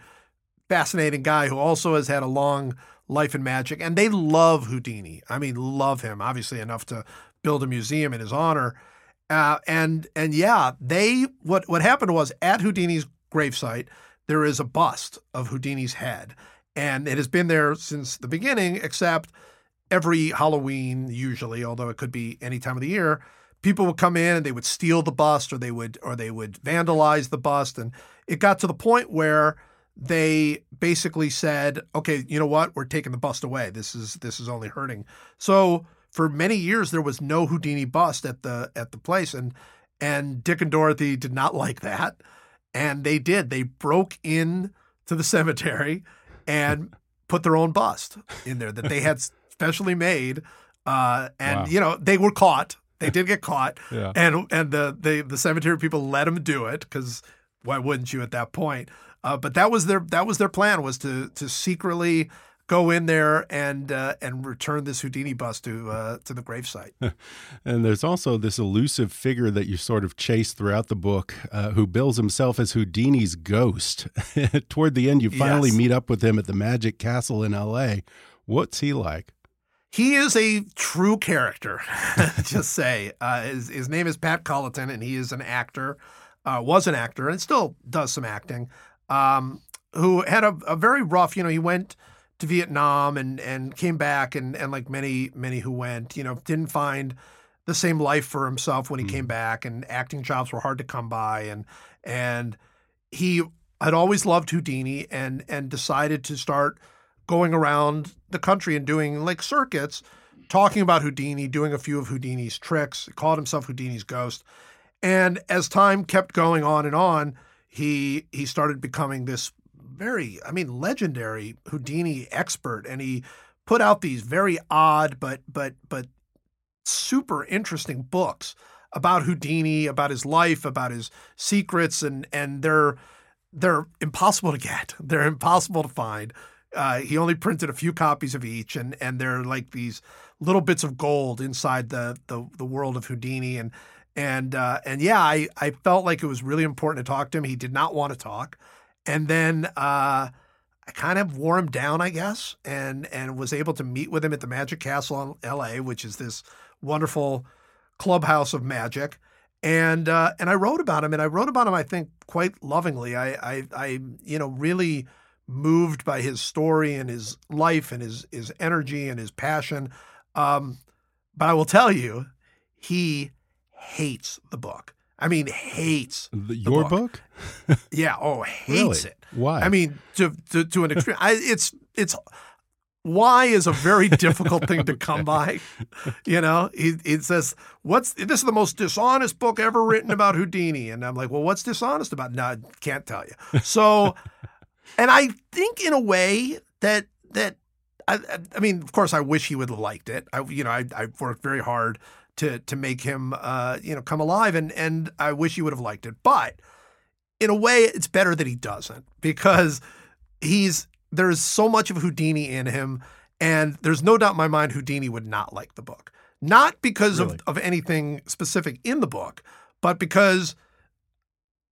fascinating guy who also has had a long life in magic, and they love Houdini. I mean, love him obviously enough to build a museum in his honor. Uh, and and yeah, they what what happened was at Houdini's gravesite, there is a bust of Houdini's head. And it has been there since the beginning, except every Halloween, usually, although it could be any time of the year, people would come in and they would steal the bust or they would or they would vandalize the bust. And it got to the point where they basically said, okay, you know what? We're taking the bust away. This is this is only hurting. So for many years there was no Houdini bust at the at the place. And and Dick and Dorothy did not like that. And they did. They broke in to the cemetery and put their own bust in there that they had specially made. Uh, and Wow. you know they were caught. They did get caught, Yeah. and and the the, the cemetery people let them do it because why wouldn't you at that point? Uh, but that was their that was their plan was to to secretly go in there and uh, and return this Houdini bust to uh, to the gravesite. And there's also this elusive figure that you sort of chase throughout the book uh, who bills himself as Houdini's ghost. Toward the end, you finally Yes. meet up with him at the Magic Castle in LA. What's he like? He is a true character, just say. Uh, his, his name is Pat Culliton, and he is an actor, uh, was an actor, and still does some acting, um, who had a, a very rough, you know, he went to Vietnam and, and came back, and, and like many, many who went, you know, didn't find the same life for himself when he came mm. back, and acting jobs were hard to come by. And, and he had always loved Houdini and, and decided to start going around the country and doing like circuits, talking about Houdini, doing a few of Houdini's tricks. He called himself Houdini's ghost. And as time kept going on and on, he he started becoming this very, I mean, legendary Houdini expert. And he put out these very odd but but but super interesting books about Houdini, about his life, about his secrets, and and they're they're impossible to get. They're impossible to find. Uh, he only printed a few copies of each, and and they're like these little bits of gold inside the the, the world of Houdini, and and uh, and yeah, I I felt like it was really important to talk to him. He did not want to talk, and then uh, I kind of wore him down, I guess, and and was able to meet with him at the Magic Castle in L.A., which is this wonderful clubhouse of magic. And uh, and I wrote about him, and I wrote about him, I think, quite lovingly. I, I, I you know, really moved by his story and his life and his his energy and his passion. Um, but I will tell you, he hates the book. I mean, hates The, your book. book? yeah. Oh, hates Really? it. Why? I mean, to to, to an extreme. I, it's it's why is a very difficult thing to come by. You know, he says, "What's this is the most dishonest book ever written about Houdini," and I'm like, "Well, what's dishonest about?" No, I can't tell you. So, and I think in a way that that I, I- I mean, of course, I wish he would have liked it. I, you know, I, I worked very hard to to make him, uh, you know, come alive, and and I wish he would have liked it. But in a way, it's better that he doesn't because he's there's so much of Houdini in him, and there's no doubt in my mind Houdini would not like the book, not because Really? of of anything specific in the book, but because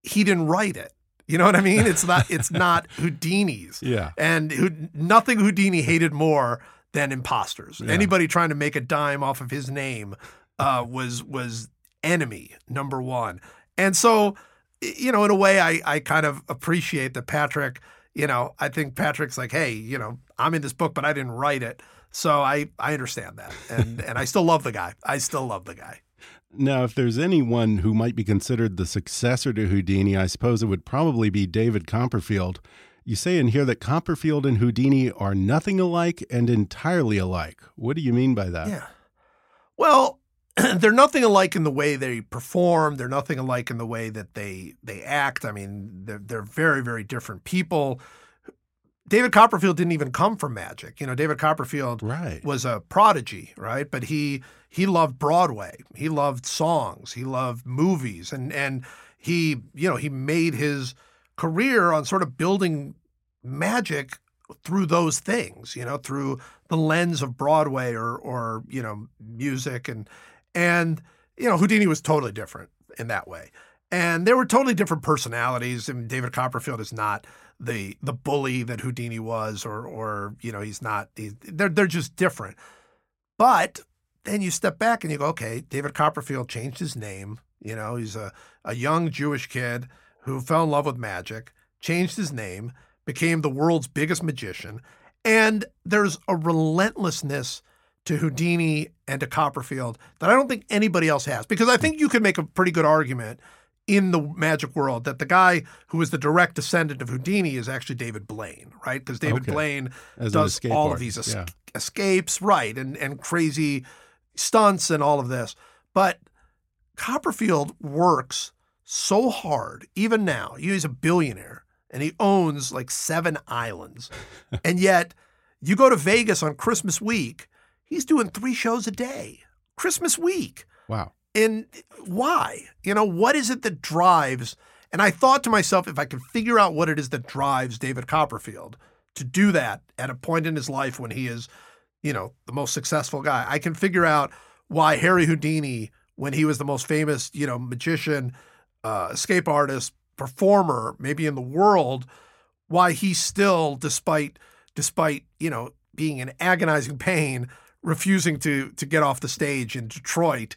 he didn't write it. You know what I mean? It's not it's not Houdini's. yeah. And who, nothing Houdini hated more than imposters. Yeah. Anybody trying to make a dime off of his name uh, was was enemy number one. And so, you know, in a way, I I kind of appreciate that Patrick. You know, I think Patrick's like, hey, you know, I'm in this book, but I didn't write it, so I I understand that, and and I still love the guy. I still love the guy. Now, if there's anyone who might be considered the successor to Houdini, I suppose it would probably be David Copperfield. You say in here that Copperfield and Houdini are nothing alike and entirely alike. What do you mean by that? Yeah. Well, they're nothing alike in the way they perform. They're nothing alike in the way that they they act. I mean, they're they're very very different people. David Copperfield didn't even come from magic. You know, David Copperfield Right. was a prodigy, right? But he he loved Broadway. He loved songs. He loved movies, and and he you know he made his career on sort of building magic through those things. You know, through the lens of Broadway or or you know music and and you know Houdini was totally different in that way. And they were totally different personalities. I mean, David Copperfield is not the the bully that Houdini was, or or you know he's not. He's, they're they're just different. But then you step back and you go, okay, David Copperfield changed his name. You know, he's a a young Jewish kid who fell in love with magic, changed his name, became the world's biggest magician, and there's a relentlessness to Houdini and to Copperfield that I don't think anybody else has. Because I think you could make a pretty good argument in the magic world that the guy who is the direct descendant of Houdini is actually David Blaine, right? Because David Okay. Blaine As does all of these es- yeah. escapes, right, and and crazy stunts and all of this. But Copperfield works so hard, even now. He's a billionaire and he owns like seven islands. and yet, you go to Vegas on Christmas week, he's doing three shows a day. Christmas week. Wow. And why? You know, what is it that drives? And I thought to myself, if I could figure out what it is that drives David Copperfield to do that at a point in his life when he is, you know, the most successful guy, I can figure out why Harry Houdini, when he was the most famous, you know, magician, uh, escape artist, performer, maybe in the world, why he still, despite, despite, you know, being in agonizing pain, refusing to to get off the stage in Detroit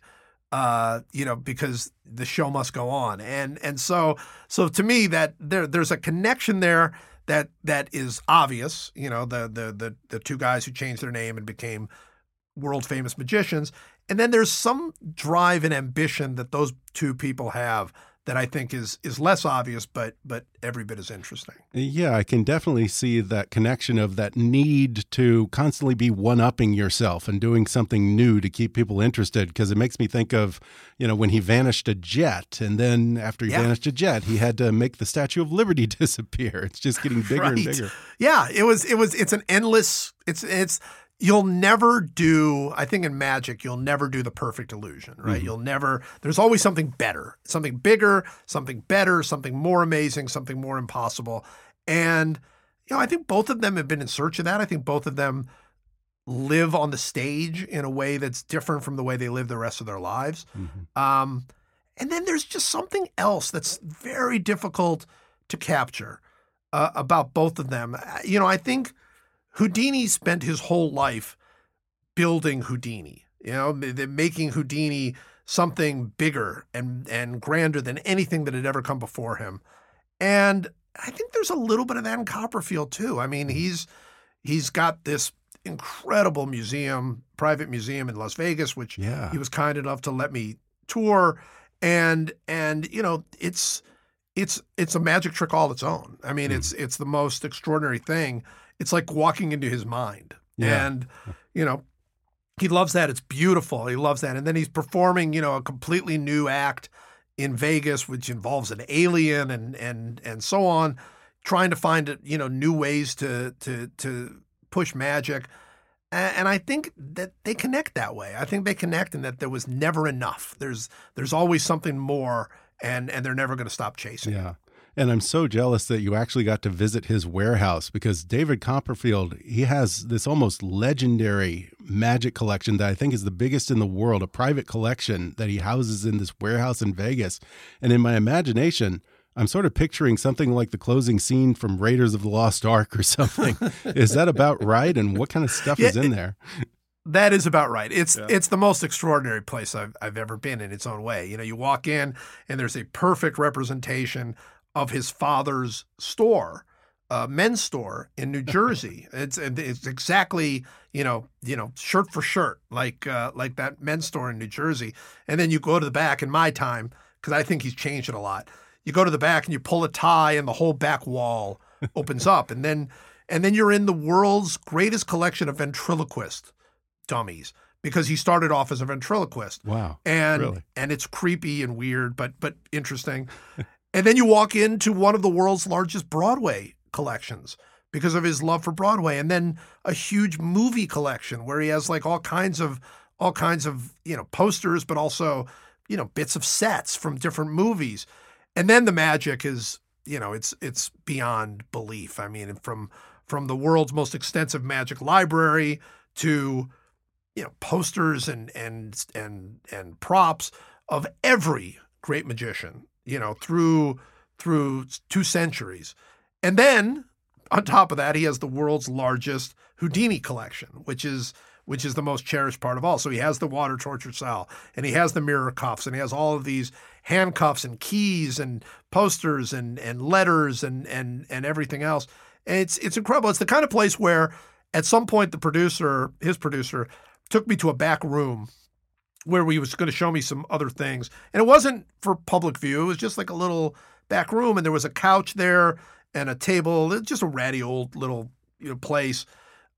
uh, you know, because the show must go on. And and so so to me that there there's a connection there that that is obvious. You know, the the the the two guys who changed their name and became world famous magicians. And then there's some drive and ambition that those two people have that I think is is less obvious, but but every bit as interesting. Yeah, I can definitely see that connection of that need to constantly be one upping yourself and doing something new to keep people interested. Because it makes me think of, you know, when he vanished a jet, and then after he Yeah. vanished a jet, he had to make the Statue of Liberty disappear. It's just getting bigger and bigger. Yeah, it was it was it's an endless it's it's you'll never do I think in magic you'll never do the perfect illusion, right? You'll never there's always something better, something bigger, something better, something more amazing, something more impossible. And you know, I think both of them have been in search of that. I think both of them live on the stage in a way that's different from the way they live the rest of their lives. Um, and then there's just something else that's very difficult to capture uh, about both of them. Uh, You know, I think Houdini spent his whole life building Houdini. You know, ma- ma- making Houdini something bigger and and grander than anything that had ever come before him. And I think there's a little bit of that in Copperfield too. I mean, mm-hmm. he's he's got this incredible museum, private museum in Las Vegas, which Yeah. he was kind enough to let me tour. And and you know, it's it's it's a magic trick all its own. I mean, hmm. it's it's the most extraordinary thing. It's like walking into his mind. Yeah. And you know, he loves that. It's beautiful. He loves that. And then he's performing, you know, a completely new act in Vegas, which involves an alien and and and so on, trying to find you know new ways to to to push magic. And I think that they connect that way. I think they connect, and that there was never enough. There's there's always something more, and and they're never going to stop chasing. it. Yeah. And I'm so jealous that you actually got to visit his warehouse because David Copperfield, he has this almost legendary magic collection that I think is the biggest in the world, a private collection that he houses in this warehouse in Vegas. And in my imagination, I'm sort of picturing something like the closing scene from Raiders of the Lost Ark or something. is that about right? And what kind of stuff Yeah, is in there? That is about right. It's Yeah. it's the most extraordinary place I've I've ever been in its own way. You know, you walk in and there's a perfect representation of his father's store, uh, men's store in New Jersey. it's it's exactly you know you know shirt for shirt like uh, like that men's store in New Jersey. And then you go to the back in my time because I think he's changed it a lot. You go to the back and you pull a tie and the whole back wall opens up and then and then you're in the world's greatest collection of ventriloquist dummies because he started off as a ventriloquist Wow. and Really? and it's creepy and weird but but interesting and then you walk into one of the world's largest broadway collections because of his love for broadway and then a huge movie collection where he has like all kinds of all kinds of you know posters but also you know bits of sets from different movies. And then the magic is you know it's it's beyond belief. I mean from from the world's most extensive magic library to you know posters and and and and props of every great magician you know through through two centuries and then on top of that he has the world's largest houdini collection which is which is the most cherished part of all. So he has the water torture cell, and he has the mirror cuffs, and he has all of these handcuffs and keys and posters and and letters and and and everything else. And it's it's incredible. It's the kind of place where at some point the producer, his producer, took me to a back room where he was going to show me some other things. And it wasn't for public view. It was just like a little back room and there was a couch there and a table, just a ratty old little you know, place,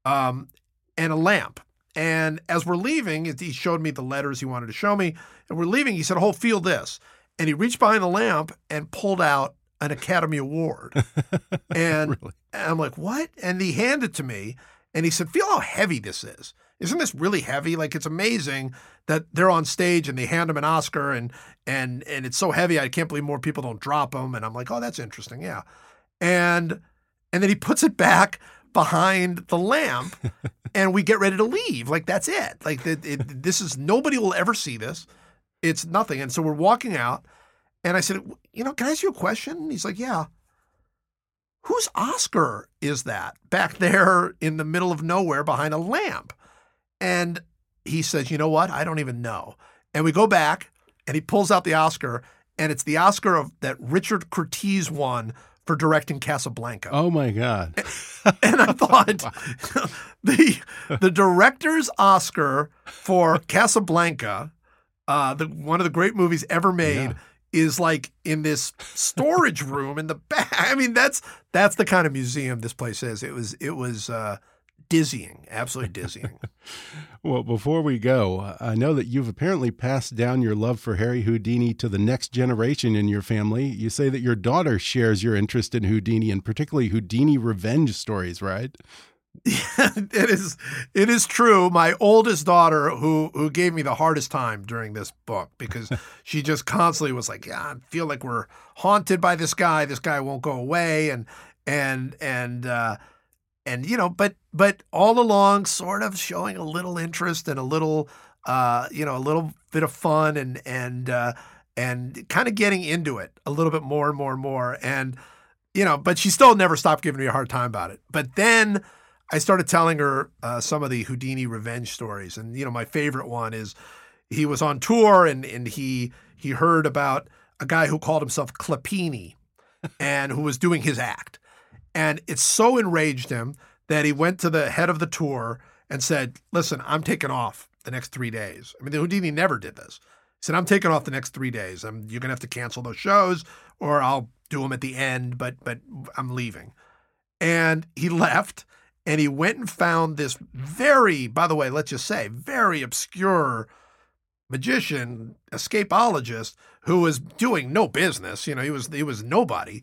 um, and a lamp. And as we're leaving, he showed me the letters he wanted to show me. And we're leaving, he said, Oh, feel this. And he reached behind the lamp and pulled out an Academy Award. and really? I'm like, What? And he handed it to me and he said, Feel how heavy this is. Isn't this really heavy? Like it's amazing that they're on stage and they hand him an Oscar and and and it's so heavy. I can't believe more people don't drop them. And I'm like, oh, that's interesting. Yeah. And and then he puts it back behind the lamp and we get ready to leave. Like that's it. Like it, it, this is nobody will ever see this. It's nothing. And so we're walking out and I said, you know, can I ask you a question? And he's like, yeah. Whose Oscar is that back there in the middle of nowhere behind a lamp? And he says, you know what? I don't even know. And we go back and he pulls out the Oscar and it's the Oscar of that Richard Curtiz won for directing Casablanca. Oh my God. and I thought the the director's Oscar for Casablanca, uh, the one of the great movies ever made, yeah. is like in this storage room in the back. I mean, that's that's the kind of museum this place is. It was it was uh, dizzying, absolutely dizzying. well, before we go, I know that you've apparently passed down your love for Harry Houdini to the next generation in your family. You say that your daughter shares your interest in Houdini and particularly Houdini revenge stories, right? Yeah, it is. It is true. My oldest daughter, who who gave me the hardest time during this book, because she just constantly was like, "Yeah, I feel like we're haunted by this guy. This guy won't go away," and and and uh, and you know, but but all along, sort of showing a little interest and a little, uh, you know, a little bit of fun and and uh, and kind of getting into it a little bit more and more and more. And you know, but she still never stopped giving me a hard time about it. But then I started telling her uh, some of the Houdini revenge stories, and you know, my favorite one is he was on tour and and he he heard about a guy who called himself Kleppini and who was doing his act. And it so enraged him that he went to the head of the tour and said, Listen, I'm taking off the next three days. I mean, Houdini never did this. He said, I'm taking off the next three days. I'm, you're going to have to cancel those shows or I'll do them at the end, but, but I'm leaving. And he left and he went and found this very, by the way, let's just say, very obscure magician, escapologist who was doing no business. You know, he was he was nobody.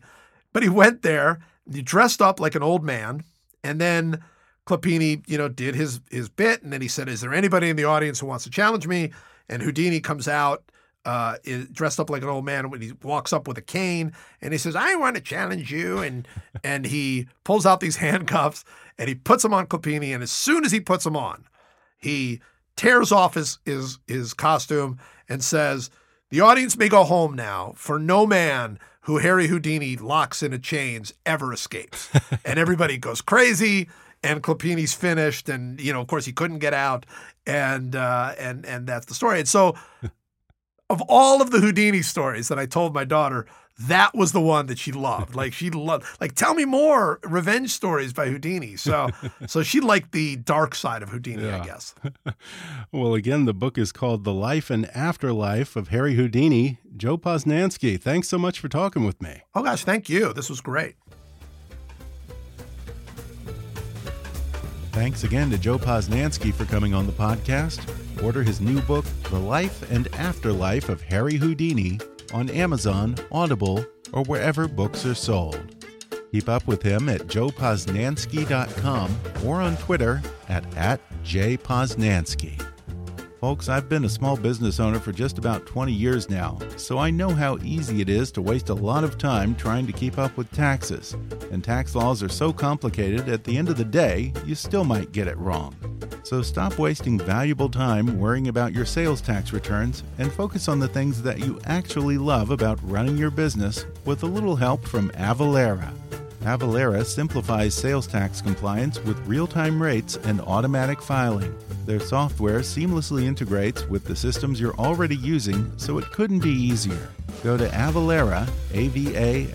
But he went there he dressed up like an old man, and then Kleppini, you know, did his his bit, and then he said, "Is there anybody in the audience who wants to challenge me?" And Houdini comes out, uh, is dressed up like an old man when he walks up with a cane, and he says, "I want to challenge you," and and he pulls out these handcuffs and he puts them on Kleppini, and as soon as he puts them on, he tears off his his his costume and says, "The audience may go home now, for no man." who Harry Houdini locks into chains ever escapes. and everybody goes crazy and Kleppini's finished and you know of course he couldn't get out and uh, and and that's the story. And so of all of the Houdini stories that I told my daughter, that was the one that she loved. Like she loved like tell me more revenge stories by Houdini. So so she liked the dark side of Houdini, yeah. I guess. well, again, the book is called The Life and Afterlife of Harry Houdini. Joe Posnanski, thanks so much for talking with me. Oh gosh, thank you. This was great. Thanks again to Joe Posnanski for coming on the podcast. Order his new book, The Life and Afterlife of Harry Houdini on Amazon, Audible, or wherever books are sold. Keep up with him at joeposnanski.com or on Twitter at, at jposnanski. Folks, I've been a small business owner for just about 20 years now, so I know how easy it is to waste a lot of time trying to keep up with taxes. And tax laws are so complicated, at the end of the day, you still might get it wrong. So stop wasting valuable time worrying about your sales tax returns and focus on the things that you actually love about running your business with a little help from Avalara. Avalara simplifies sales tax compliance with real time rates and automatic filing. Their software seamlessly integrates with the systems you're already using, so it couldn't be easier. Go to Avalara, A-V-A-L-A-R-A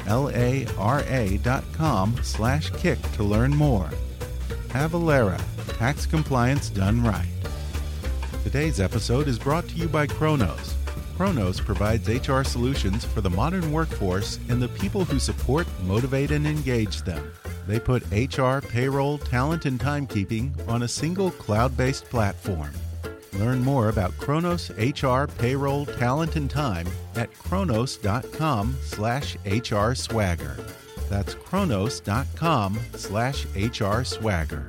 dot com slash kick to learn more. Avalara, tax compliance done right. Today's episode is brought to you by Kronos. Kronos provides HR solutions for the modern workforce and the people who support, motivate, and engage them. They put HR, payroll, talent, and timekeeping on a single cloud based platform. Learn more about Kronos HR, payroll, talent, and time at kronos.com slash HR swagger. That's kronos.com slash HR swagger.